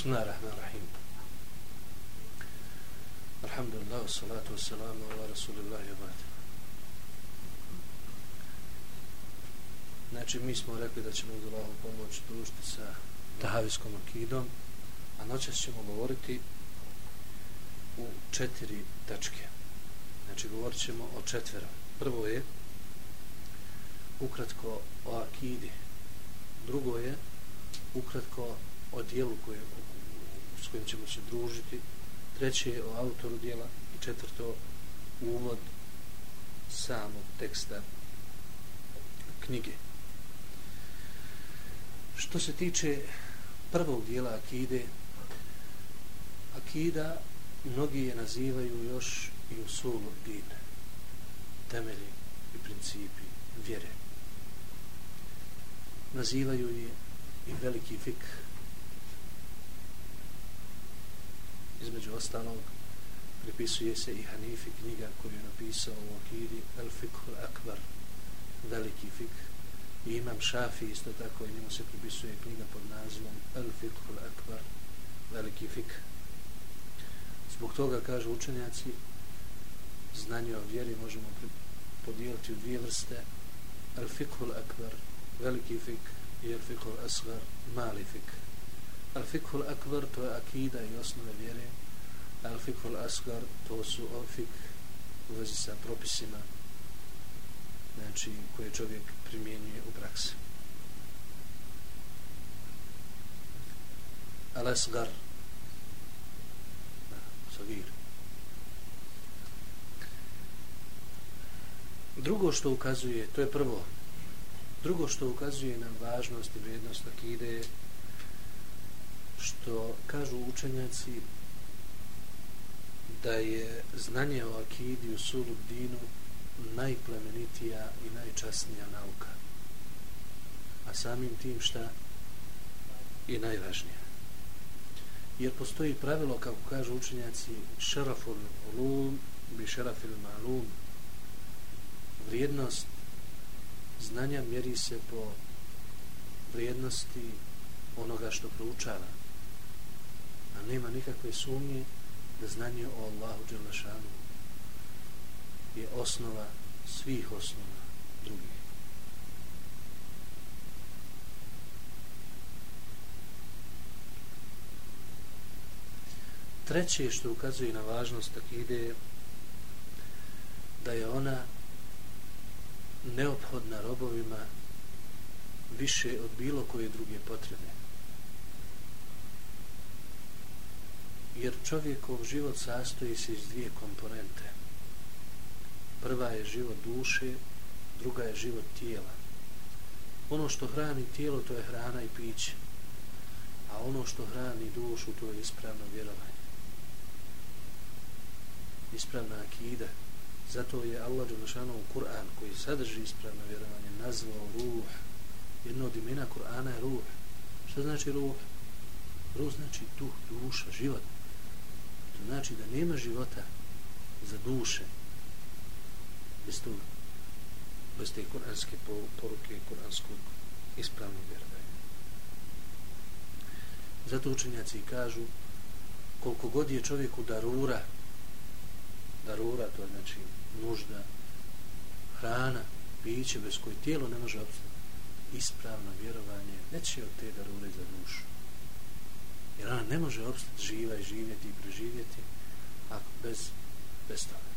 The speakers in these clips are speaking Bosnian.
Bismillahirrahmanirrahim. Alhamdulillah, salatu wassalamu ala rasulillahi wa ba'd. Znači, mi smo rekli da ćemo uz Allahom pomoć družiti sa tahavijskom akidom, a noćas ćemo govoriti u četiri tačke. Znači, govorit ćemo o četvera. Prvo je ukratko o akidi. Drugo je ukratko o dijelu koje, s kojim ćemo se družiti. Treće je o autoru dijela i četvrto uvod samog teksta knjige. Što se tiče prvog dijela akide, akida mnogi je nazivaju još i usulog dine, temelji i principi vjere. Nazivaju je i veliki fik. Između ostalog, pripisuje se i Hanifi knjiga koju je napisao u akidi El Fikhul Akbar, veliki fik. I imam Šafi isto tako i njemu se pripisuje knjiga pod nazivom El Fikhul Akbar, veliki fik. Zbog toga, kažu učenjaci, znanje o vjeri možemo podijeliti u dvije vrste. El Fikhul Akbar, veliki fik, i El Fikhul Asgar, mali fik. El Fikhul Akbar, to je akida i osnove vjere. El Fikhul Asgar, to su o fik u vezi sa propisima znači koje čovjek primjenjuje u praksi. Al-Asgar, Sagir. Drugo što ukazuje, to je prvo, drugo što ukazuje na važnost i vrijednost akide što kažu učenjaci da je znanje o akidi u sulu dinu najplemenitija i najčasnija nauka. A samim tim šta je najvažnija jer postoji pravilo, kako kažu učenjaci, šaraful ulum bi šarafil malum. Vrijednost znanja mjeri se po vrijednosti onoga što proučava. A nema nikakve sumnje da znanje o Allahu Đelešanu je osnova svih osnova drugih. treće što ukazuje na važnost akide je da je ona neophodna robovima više od bilo koje druge potrebe. Jer čovjekov život sastoji se iz dvije komponente. Prva je život duše, druga je život tijela. Ono što hrani tijelo, to je hrana i piće. A ono što hrani dušu, to je ispravno vjerovanje ispravna akida. Zato je Allah Đelešanu u Kur'an koji sadrži ispravno vjerovanje nazvao ruh. Jedno od imena Kur'ana je ruh. Što znači ruh? Ruh znači duh, duša, život. To znači da nema života za duše bez toga. bez te kuranske poruke kuranskog ispravnog vjerovanja. Zato učenjaci kažu koliko god je čovjeku darura darura, to je znači nužda, hrana, piće bez koje tijelo ne može obstati. Ispravno vjerovanje neće od te darure za dušu. Jer ona ne može opstati živa i živjeti i preživjeti ako bez, bez toga.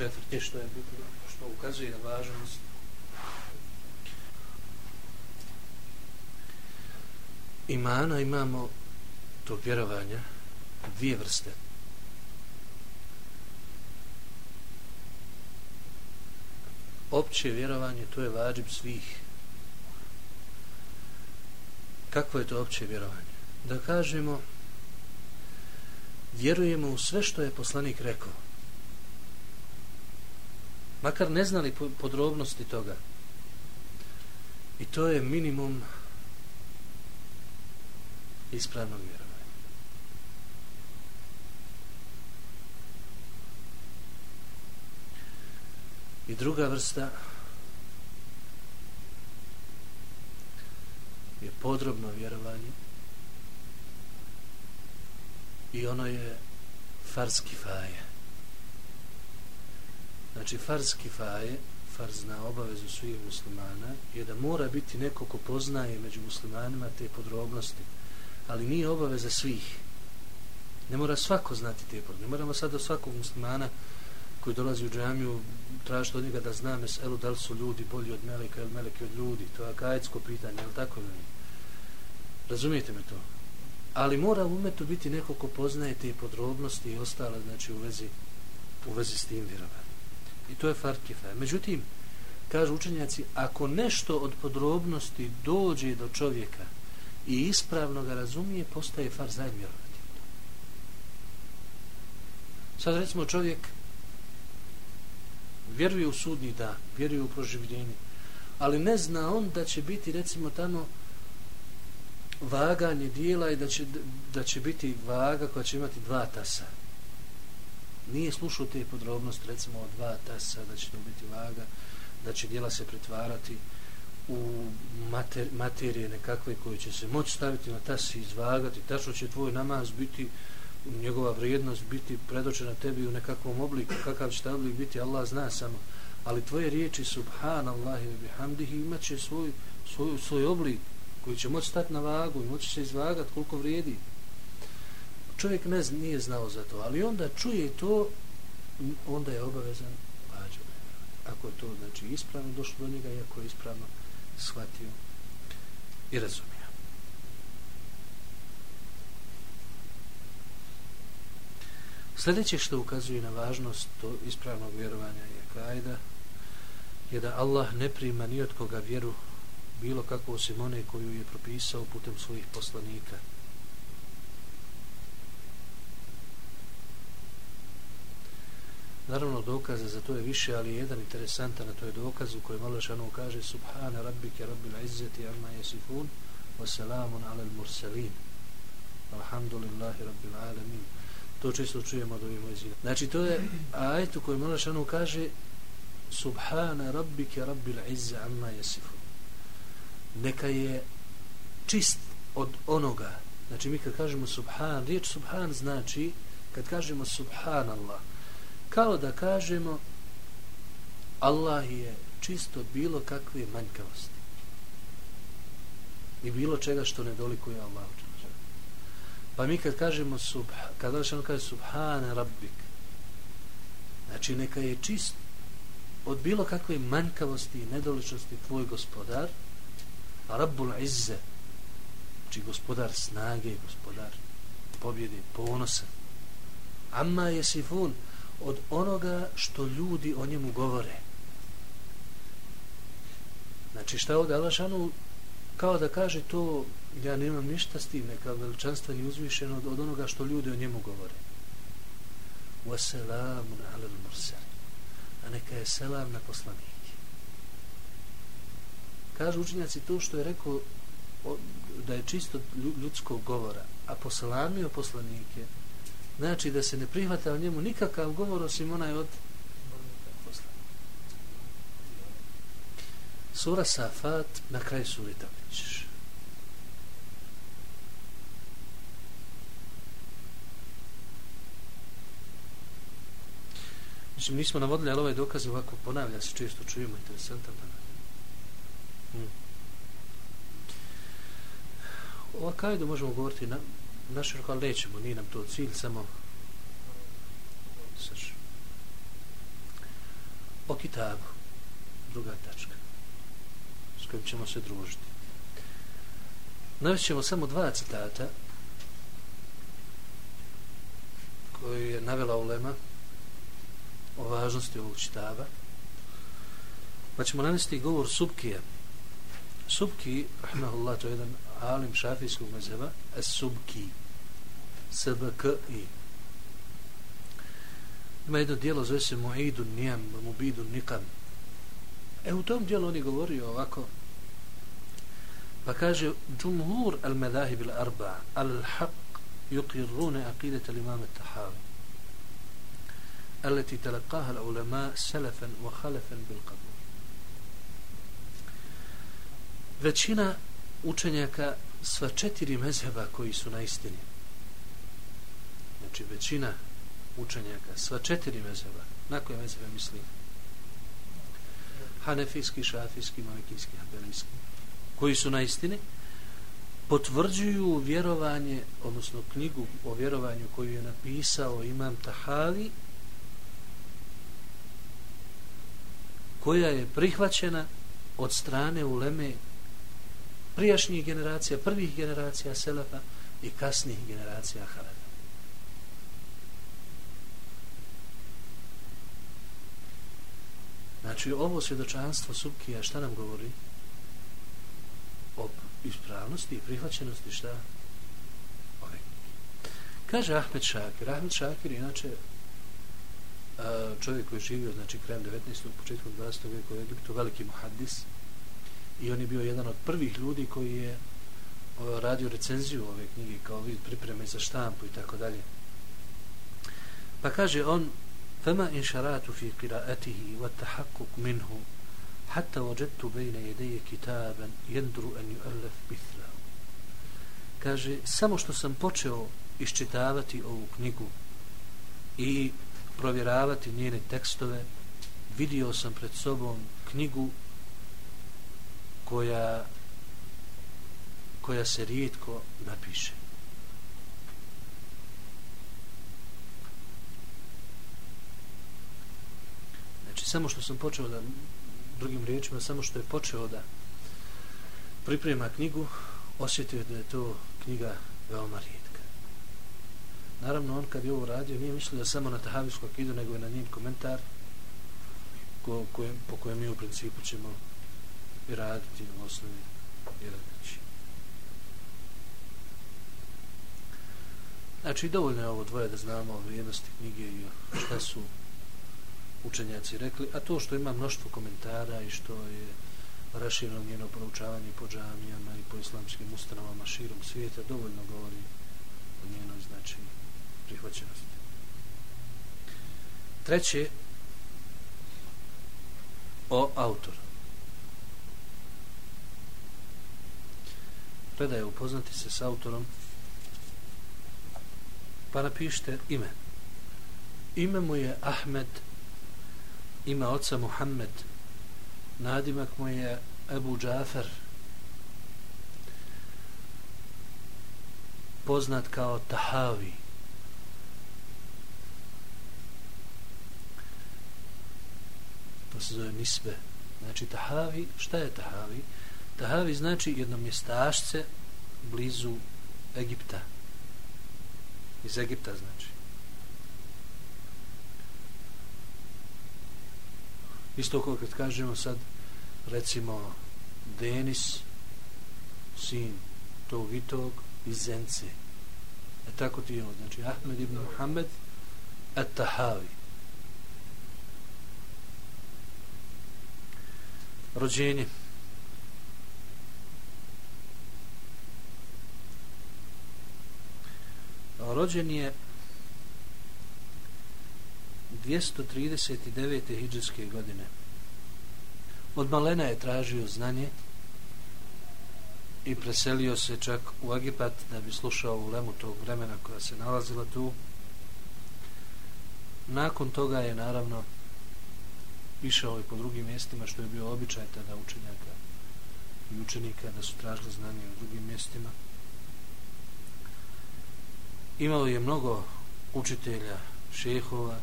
četvrti što je bitno, što ukazuje na važnost imana imamo to vjerovanja dvije vrste opće vjerovanje to je vađib svih kako je to opće vjerovanje da kažemo vjerujemo u sve što je poslanik rekao makar ne znali podrobnosti toga. I to je minimum ispravnog vjerovanja. I druga vrsta je podrobno vjerovanje i ono je farski faje. Znači, farski faje, farz na obavezu svih muslimana, je da mora biti neko ko poznaje među muslimanima te podrobnosti, ali nije obaveza svih. Ne mora svako znati te podrobnosti. Ne moramo sad do svakog muslimana koji dolazi u džamiju tražiti od njega da zna meselu da li su ljudi bolji od meleka ili meleki od ljudi. To je akajetsko pitanje, je li tako? Razumijete me to? Ali mora u umetu biti neko ko poznaje te podrobnosti i ostale, znači u vezi, u vezi s tim vjerovanjem. I to je farkifa. Međutim, kažu učenjaci, ako nešto od podrobnosti dođe do čovjeka i ispravno ga razumije, postaje far zajedno vjerovati. Sad recimo čovjek vjeruje u sudnji dan, vjeruje u proživljenje, ali ne zna on da će biti recimo tamo vaganje dijela i da će, da će biti vaga koja će imati dva tasa. Nije slušao te podrobnosti, recimo o dva tasa, da će to biti vaga, da će dijela se pretvarati u mater, materije nekakve koje će se moći staviti na tas i izvagati, tačno će tvoj namaz biti njegova vrijednost biti predočena tebi u nekakvom obliku, kakav će ta oblik biti, Allah zna samo. Ali tvoje riječi, subhanallahi wa bihamdihi, imat će svoj, svoj, svoj oblik koji će moći stati na vagu i moći se izvagati koliko vrijedi. Čovjek ne zna, nije znao za to, ali onda čuje to, onda je obavezan vađan. Ako je to znači, ispravno došlo do njega i ako je ispravno shvatio i razumio. Sljedeće što ukazuje na važnost to ispravnog vjerovanja je kajda je da Allah ne prima ni od koga vjeru bilo kako osim one koju je propisao putem svojih poslanika. Naravno dokaza za to je više, ali jedan interesantan a to je dokaz u kojem Allah šanu kaže Subhana rabbike rabbil izzeti amma jesifun wa salamun alal mursalin alhamdulillahi rabbil alamin to često čujemo od ovih mojzina. Znači to je ajet u kojem Allah šanu kaže Subhana rabbike rabbil izze amma jesifu. neka je čist od onoga znači mi kad kažemo subhan riječ subhan znači kad kažemo subhanallah kao da kažemo Allah je čisto bilo kakve manjkavosti i bilo čega što ne dolikuje Allah pa mi kad kažemo subha, kad Allah kaže subhan rabbik znači neka je čist od bilo kakve manjkavosti i nedoličnosti tvoj gospodar Rabbul Izze znači gospodar snage gospodar pobjede, ponosa. Amma je sifun od onoga što ljudi o njemu govore. Znači šta je ovdje Alašanu kao da kaže to ja nemam ništa s tim neka veličanstven i uzvišen od, od onoga što ljudi o njemu govore. Wasalamun ala al a neka je selam na poslanike. Kažu učinjaci to što je rekao da je čisto ljudskog govora, a poselamio poslanike, znači da se ne prihvata o njemu nikakav govor osim onaj od Sura Safat na kraju suri Znači, Mislim, nismo navodili, ali ovaj dokaz ovako ponavlja se, često čujemo, interesantan danas. Hmm. Ova kajdu možemo govoriti na naširoko, ali nećemo, nije nam to cilj, samo saš. O kitabu, druga tačka, s kojim ćemo se družiti. Navest ćemo samo dva citata koji je navela ulema o važnosti ovog čitaba. Pa ćemo nanesti govor Subkije, Subki, rahmahullah, to je jedan alim šafijskog mezeva, es Subki, S-B-K-I. Ima jedno dijelo, zove se Mu'idu Nijam, Mubidun Nikam. E, u tom dijelu oni govori ovako, pa kaže, Džumhur al-medahib al-arba, al-haq, yuqirrune aqidat al-imam al-tahavi. التي تلقاها العلماء سلفا وخلفا بالقبول većina učenjaka sva četiri mezheba koji su na istini znači većina učenjaka sva četiri mezheba na koje mezhebe misli hanefijski, šafijski, malikijski, habelijski koji su na istini potvrđuju vjerovanje odnosno knjigu o vjerovanju koju je napisao imam Tahavi koja je prihvaćena od strane uleme prijašnjih generacija, prvih generacija Selefa i kasnijih generacija Halefa. Znači, ovo svjedočanstvo Subkija šta nam govori? O ispravnosti i prihvaćenosti šta? Ove. Kaže Ahmed Šakir. Ahmed Šakir inače čovjek koji je živio znači krajem 19. početku 20. vijeka u Egiptu, veliki muhaddis i on je bio jedan od prvih ljudi koji je radio recenziju ove knjige kao vid pripreme za štampu i tako dalje. Pa kaže on فما إن شرعت في قراءته والتحقق منه حتى وجدت بين يدي كتابا يندر أن يؤلف مثله kaže samo što sam počeo iščitavati ovu knjigu i provjeravati njene tekstove vidio sam pred sobom knjigu koja koja se rijetko napiše. Znači samo što sam počeo da drugim riječima samo što je počeo da priprema knjigu osjetio da je to knjiga veoma rijetka. Naravno, on kad je ovo radio, nije mislio samo na tahavijsku akidu, nego je na njen komentar ko, kojem, po kojem mi u principu ćemo i raditi u osnovi i raditi. Znači, dovoljno je ovo dvoje da znamo o vrijednosti knjige i šta su učenjaci rekli, a to što ima mnoštvo komentara i što je raširno njeno proučavanje po džamijama i po islamskim ustanovama širom svijeta, dovoljno govori o njenoj značini prihvaćenosti. Treće, o autoru. Predaje upoznati se s autorom, pa napišite ime. Ime mu je Ahmed, ima oca Muhammed, nadimak mu je Ebu Džafer, poznat kao Tahavi. Se zove nisbe. Znači Tahavi, šta je Tahavi? Tahavi znači jedno mjestašce blizu Egipta. Iz Egipta znači. Isto kao kad kažemo sad recimo Denis sin tog i tog iz Zence. E tako ti je ono. Znači Ahmed ibn Muhammed at Tahavi rođenje. Rođen je 239. hijđarske godine. Od malena je tražio znanje i preselio se čak u Egipat da bi slušao u lemu tog vremena koja se nalazila tu. Nakon toga je naravno išao je ovaj po drugim mjestima što je bio običaj tada učenjaka i učenika da su tražili znanje u drugim mjestima. Imao je mnogo učitelja šehova.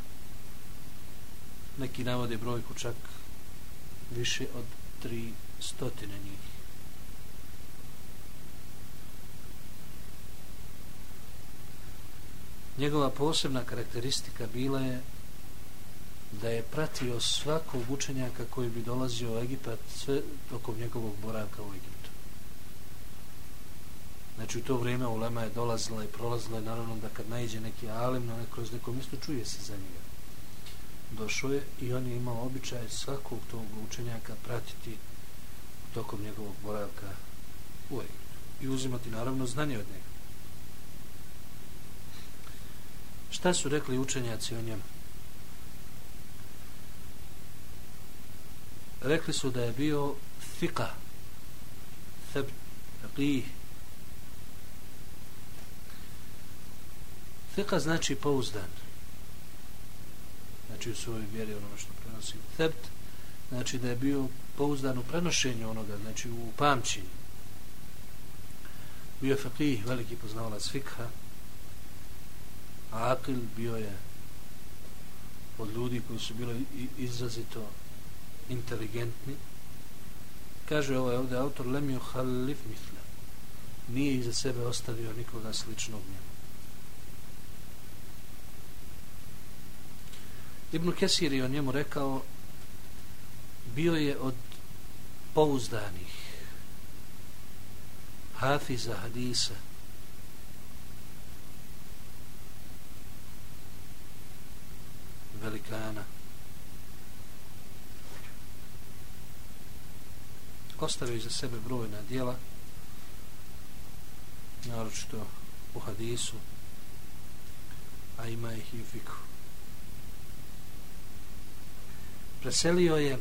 Neki navode brojku čak više od tri stotine njih. Njegova posebna karakteristika bila je da je pratio svakog učenjaka koji bi dolazio u Egipat sve tokom njegovog boravka u Egiptu. Znači u to vrijeme ulema je dolazila i prolazila i naravno da kad najđe neki alim na kroz neko mjesto čuje se za njega. Došao je i on je imao običaj svakog tog učenjaka pratiti tokom njegovog boravka u Egiptu. I uzimati naravno znanje od njega. Šta su rekli učenjaci o njemu? Rekli su da je bio fika thebt faqih. Fika znači pouzdan. Znači u svojoj vjeri ono što prenosi. Thebt znači da je bio pouzdan u prenošenju onoga znači u pamćenju. Bio je faqih veliki poznavalac fikha a Akil bio je od ljudi koji su bili izrazito inteligentni. Kaže ovaj ovdje autor lemio halif Mifle. nije iza sebe ostavio nikoga sličnog njemu. Ibn Kesir je o njemu rekao bio je od pouzdanih hafiza hadisa. Velikana. Ostavio za sebe brojna dijela naročito u hadisu a ima ih i u fiku preselio je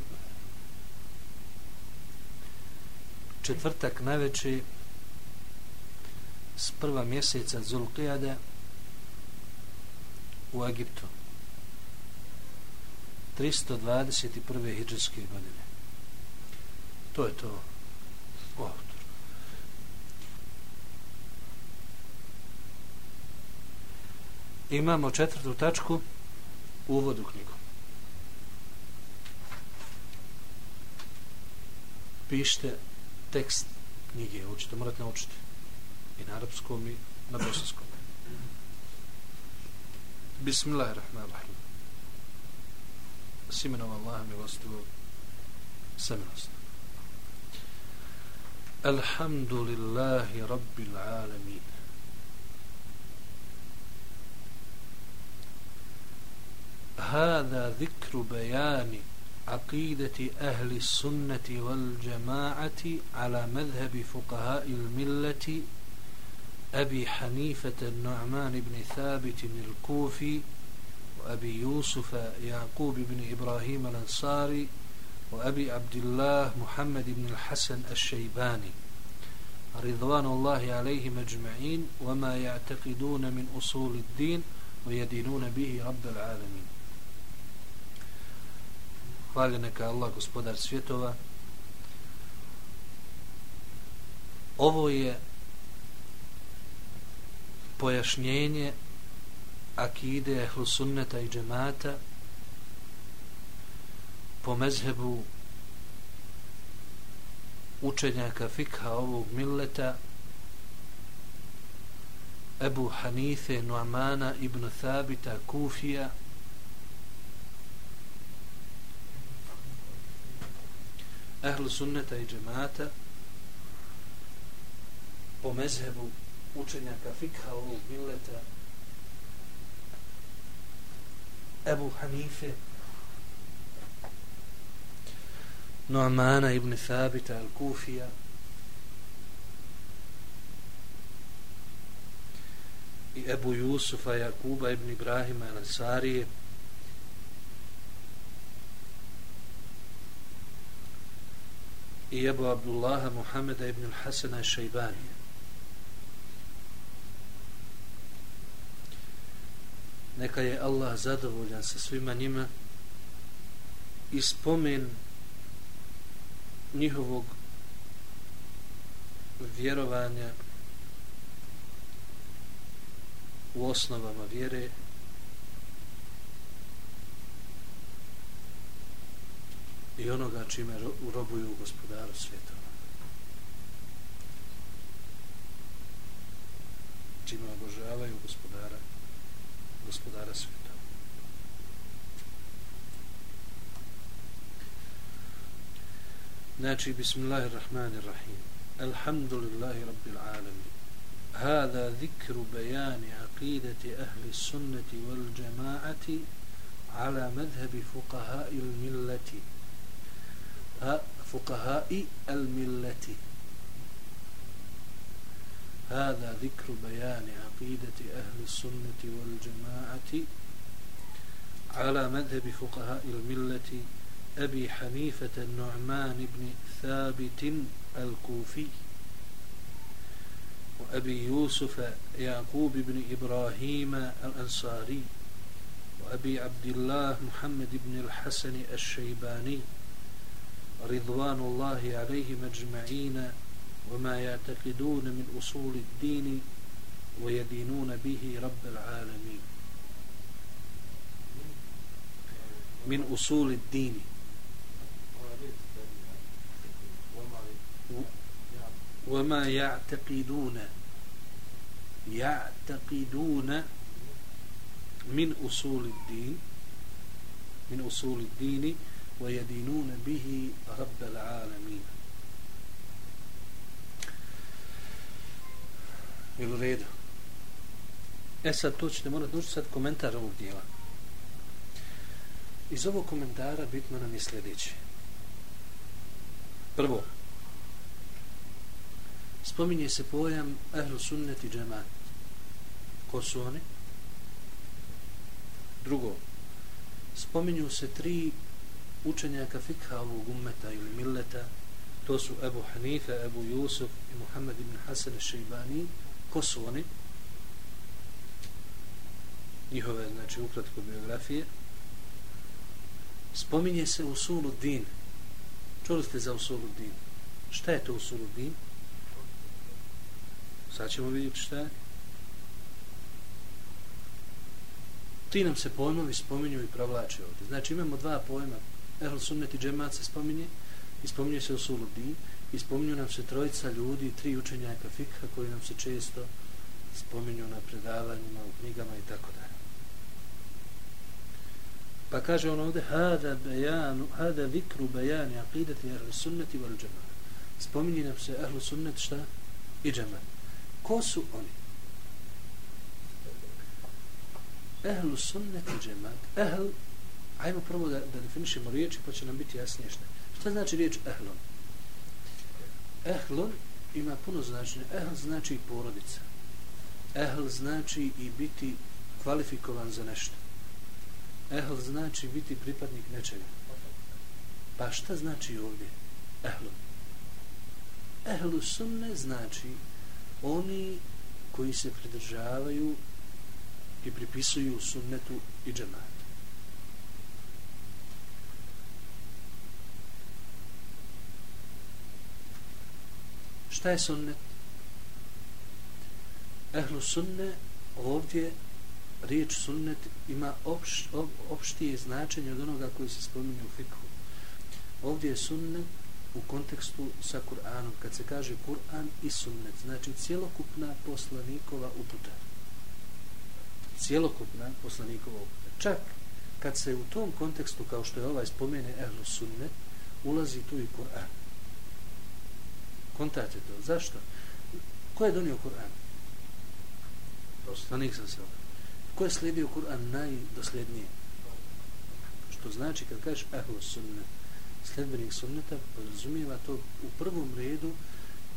četvrtak najveći s prva mjeseca Zulqijade u Egiptu 321. hijđarske godine to je to. Autor. Imamo četvrtu tačku u uvodu knjigu. Pišite tekst knjige učite, morate naučiti. I na arapskom i na bosanskom. Bismillahirrahmanirrahim. S imenom Allaha milostivog samilosti Alhamdulillahi Rabbil Alamin هذا ذكر بيان عقيدة أهل السنة والجماعة على مذهب فقهاء الملة أبي حنيفة النعمان بن ثابت الكوفي وأبي يوسف يعقوب بن إبراهيم الأنصاري وأبي عبد الله محمد بن الحسن الشيباني رضوان الله عليهم أجمعين وما يعتقدون من أصول الدين ويدينون به رب العالمين Hvala neka Allah, gospodar svjetova. Ovo je pojašnjenje akide ehlu sunneta i džemata po mezhebu učenjaka fikha ovog milleta Ebu Hanife Nu'mana ibn Thabita Kufija ehlu sunneta i džemata po mezhebu učenjaka fikha ovog milleta Ebu Hanife Noamana ibn Thabita al-Kufija i Ebu Jusufa Jakuba ibn Ibrahima al-Ansarije i Ebu Abdullaha Muhammeda ibn Hasana Šajbanija. Neka je Allah zadovoljan sa svima njima i spomen njihovog vjerovanja u osnovama vjere i onoga čime urobuju gospodaru svjetova. Čime obožavaju gospodara, gospodara svjetova. Znači, bismillahirrahmanirrahim. Alhamdulillahi rabbil alamin. هذا ذكر بيان عقيدة أهل السنة والجماعة على مذهب فقهاء الملة فقهاء الملة هذا ذكر بيان عقيدة أهل السنة والجماعة على مذهب فقهاء الملة أبي حنيفة النعمان بن ثابت الكوفي وأبي يوسف يعقوب بن إبراهيم الأنصاري وأبي عبد الله محمد بن الحسن الشيباني رضوان الله عليهم أجمعين وما يعتقدون من أصول الدين ويدينون به رب العالمين. من أصول الدين. وما يعتقدون يعتقدون من أصول الدين من أصول الدين ويدينون به رب العالمين Jel u redu? E sad, to ćete morati nući sad komentar ovog dijela. Iz ovog komentara bitno nam je sljedeće. Prvo, spominje se pojam ehlu sunnet i džemat. Ko su oni? Drugo, spominju se tri učenjaka fikha ovog ummeta ili milleta, to su Ebu Hanife, Ebu Jusuf i Muhammed ibn Hasan al-Shaybani. Ko su oni? Njihove, znači, ukratko biografije. Spominje se usulu din. Čuli ste za usulu din? Šta je to usulu din? Sad ćemo vidjeti šta je. Ti nam se pojmovi spominju i provlače ovdje. Znači imamo dva pojma. Ehl sunnet i džemat se spominje i spominje se usuludin i spominju nam se trojica ljudi, tri učenjaka fikha koji nam se često spominju na predavanjima, u knjigama i tako dalje. Pa kaže on ovdje hada bejanu, hada vikru bejani aqidati ahlu sunneti wal džemat. Spominje nam se ahlu sunnet šta? I džemat. Ko su oni? Ehlu sunnet i džemat. Ehl, ajmo prvo da, da definišemo riječi pa će nam biti jasnije šta. Šta znači riječ ehlon? Ehlon ima puno značenja. Ehl znači porodica. Ehl znači i biti kvalifikovan za nešto. Ehl znači biti pripadnik nečega. Pa šta znači ovdje? Ehlon. Ehlu sunne znači oni koji se pridržavaju i pripisuju sunnetu i džematu. Šta je sunnet? Ehlu sunne ovdje riječ sunnet ima opš, op, opštije značenje od onoga koji se spominje u fikhu. Ovdje je sunnet u kontekstu sa Kur'anom, kad se kaže Kur'an i sunnet, znači cjelokupna poslanikova uputa. Cjelokupna poslanikova uputa. Čak kad se u tom kontekstu, kao što je ovaj spomene Ehlu sunnet, ulazi tu i Kur'an. Kontate to. Zašto? Ko je donio Kur'an? Poslanik sam se Ko je slijedio Kur'an najdosljednije? Što znači kad kažeš Ehlu sunnet, sljedbenik sunneta podrazumijeva to u prvom redu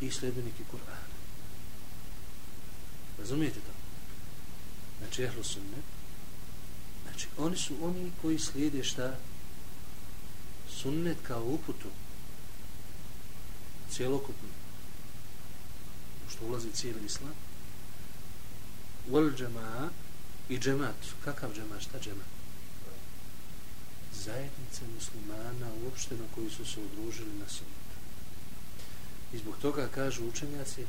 i sljedbenike Kur'ana. Razumijete to? Znači, ehlu sunnet. Znači, oni su oni koji slijede šta? Sunnet kao uputu. Cijelokupno. Što ulazi cijeli islam. Wal džema i džemat. Kakav džemat? Šta džemat? Zajednice muslimana uopšteno koji su se udružili na sunnetu. I zbog toga kažu učenjaci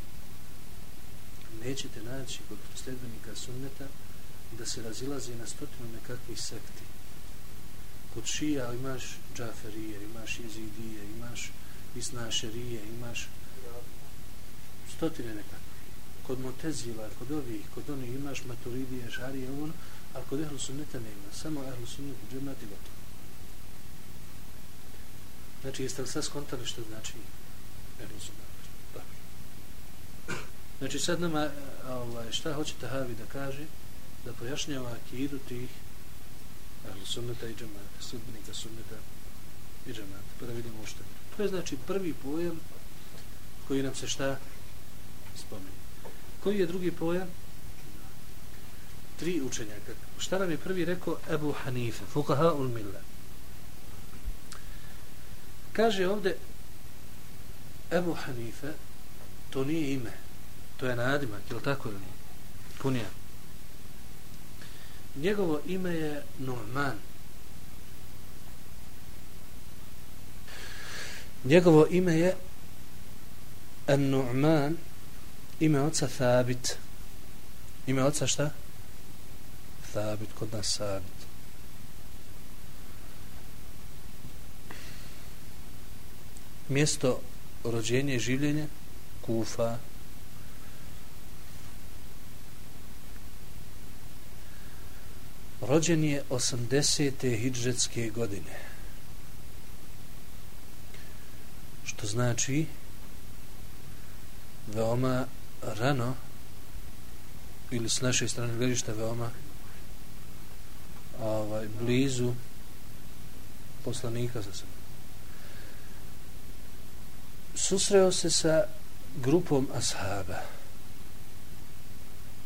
nećete naći kod sledbenika sunneta da se razilazi na stotinu nekakvih sekti. Kod šija imaš džaferije, imaš jezidije, imaš isnašerije, imaš stotine nekakvih. Kod motezila, kod ovih, kod onih imaš maturidije, žarije, ono, a kod ehlu sunneta nema. Samo ehlu sunnetu džemati gotovo. Znači, jeste li sad skontali što znači Erlusu Dobro. Znači, sad nama, ovaj, šta hoće Tahavi da kaže, da pojašnjava akidu tih sunneta i džemata, sudbenika sunneta i džemata, pa da vidimo što je. To je znači prvi pojam koji nam se šta spomeni. Koji je drugi pojam? Tri učenjaka. Šta nam je prvi rekao? Ebu Hanife, fukaha ul millet. Kaže ovde Ebu Hanife, to nije ime, to je nadimak, je li tako ili nije? Punija. Njegovo ime je Nu'man. Njegovo ime je An-Nu'man, ime oca Thabit. Ime oca šta? Thabit, kod nas Thabit. Mjesto rođenja i življenja Kufa. Rođen je 80. hidžetske godine. Što znači veoma rano ili s naše strane gledišta veoma ovaj, blizu poslanika sa sebe. Susreo se sa grupom ashaba.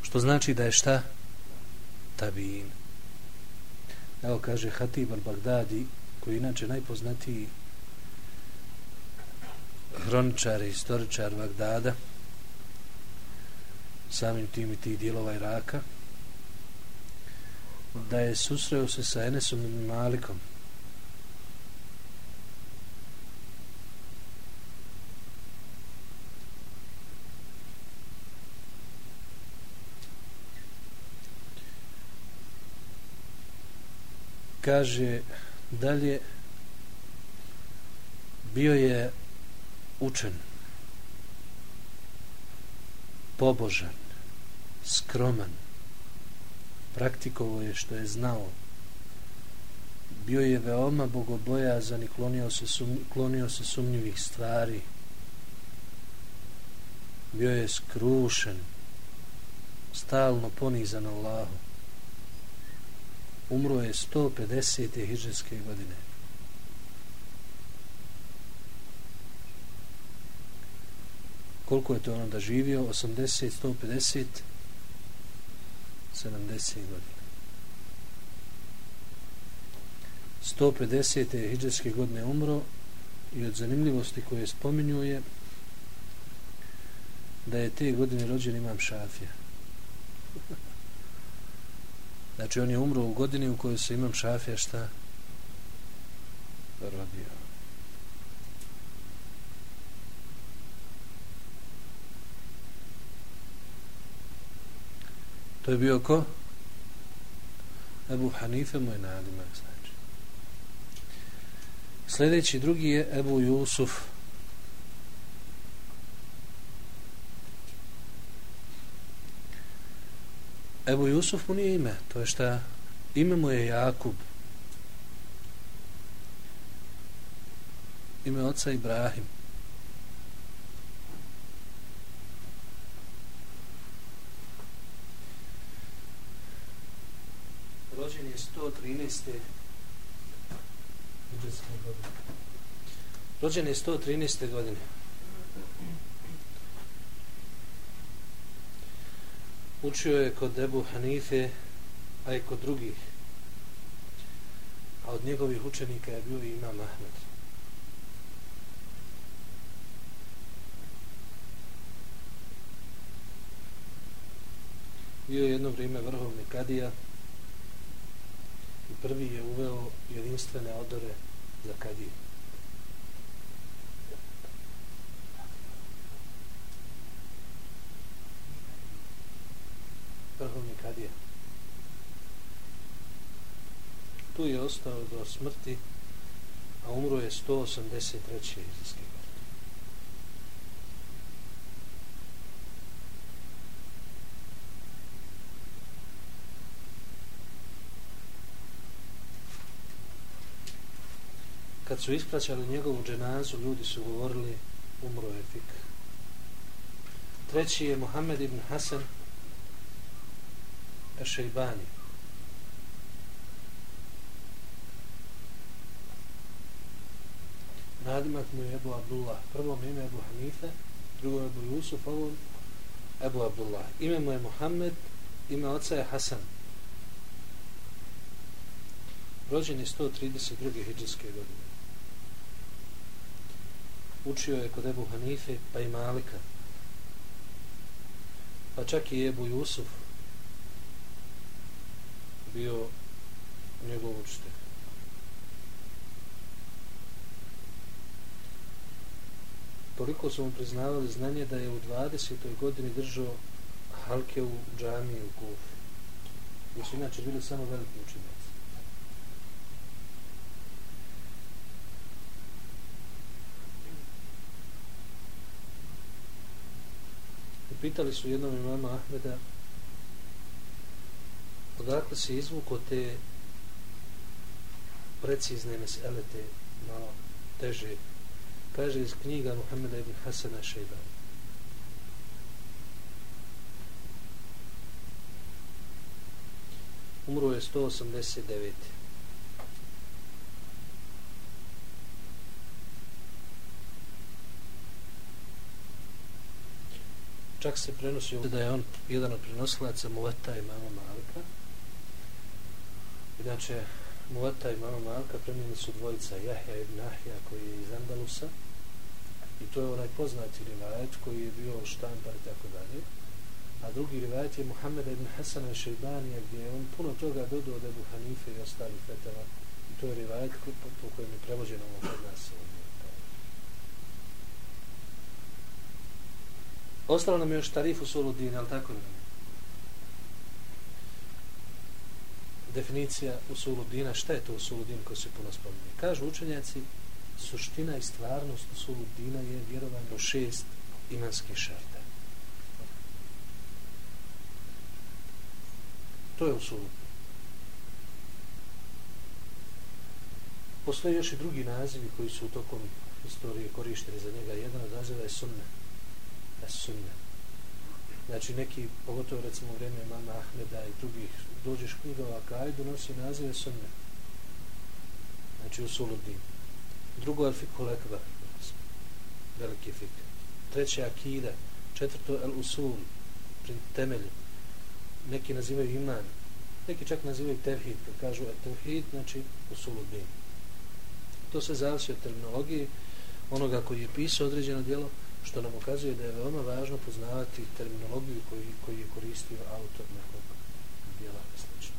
Što znači da je šta? Tabin. Evo kaže Hatib al-Baghdadi, koji je inače najpoznatiji hroničar i istoričar Bagdada, samim tim i tih dijelova Iraka, da je susreo se sa Enesom i Malikom. Kaže dalje bio je učen pobožan skroman praktikovo je što je znao. Bio je veoma bogobojazan i klonio se, sum, klonio se sumnjivih stvari. Bio je skrušen stalno ponizan Allahu umro je 150. hiđarske godine koliko je to on da živio 80, 150 70 godina. 150. hiđarske godine umro i od zanimljivosti koje spominjuje da je te godine rođen imam Šafija. Znači on je umro u godini u kojoj se imam Šafija šta rodio. To je bio ko? Ebu Hanife moj nadimak znači. Sljedeći drugi je Ebu Jusuf. Ebu Jusuf mu nije ime, to je šta? Ime mu je Jakub. Ime oca Ibrahim. rođen je 113. Rođen je 113. godine. Učio je kod Ebu Hanife, a i kod drugih. A od njegovih učenika je bio i Imam Ahmed. Bio je jedno vrijeme vrhovni kadija, i prvi je uveo jedinstvene odore za kadiju. Vrhovni kadija. Tu je ostao do smrti, a umro je 183. godine. kad su ispraćali njegovu dženazu, ljudi su govorili, umro je fik. Treći je Mohamed ibn Hasan Ešejbani. Nadimak mu je Ebu Abdullah. Prvo ime Ebu Hanife, drugo Ebu Jusuf, ovo Ebu Abdullah. Ime mu je Mohamed, ime oca je Hasan. Rođen je 132. hijđarske godine. učio je kod Ebu Hanife pa i Malika pa čak i Ebu Jusuf bio njegov učitelj toliko su mu priznavali znanje da je u 20. godini držao halke u džamiji u Kufu. Gdje su inače bili samo veliki učenjaci. Pitali su jednom imama Ahmeda odakle se izvuko te precizne mesele, te malo teže kaže iz knjiga Muhammeda ibn Hasana Šeibana. Umro je 189. Čak se prenosi da je on jedan od prenosilaca Muvata i Malika. Inače, Muvata i mama Malka premijeni su dvojica Jahja ibn Ahja koji je iz Andalusa. I to je onaj poznati rivajet koji je bio štampar i tako dalje. A drugi rivajet je Muhammed ibn Hasan i Šeibanija gdje je on puno toga dodao od Ebu Hanife i ostalih fetava. I to je rivajet po, po kojem je prevođeno ovo kod nas Ostalo nam je još tarifu u Suludin, ali tako? ne? Definicija usuludina, šta je to usuludin koji se puno spominje? Kažu učenjaci, suština i stvarnost usuludina je vjerovanje u šest imanskih šarta. To je u Postoje još i drugi nazivi koji su u tokom istorije korišteni za njega. Jedan od naziva je sunne. Je sunne. Znači neki, pogotovo recimo u vreme mama Ahmeda i drugih, dođeš knjiga o Akajdu, nosi nazive sunne. Znači u Suludinu drugo je Fikul lekbar veliki fik treće akida četvrto al usul Pri temelju neki nazivaju iman neki čak nazivaju tevhid kad kažu e, tevhid znači Usuludin. to se zavisi od terminologije onoga koji je pisao određeno djelo što nam ukazuje da je veoma važno poznavati terminologiju koji, koji je koristio autor nekog djela i slično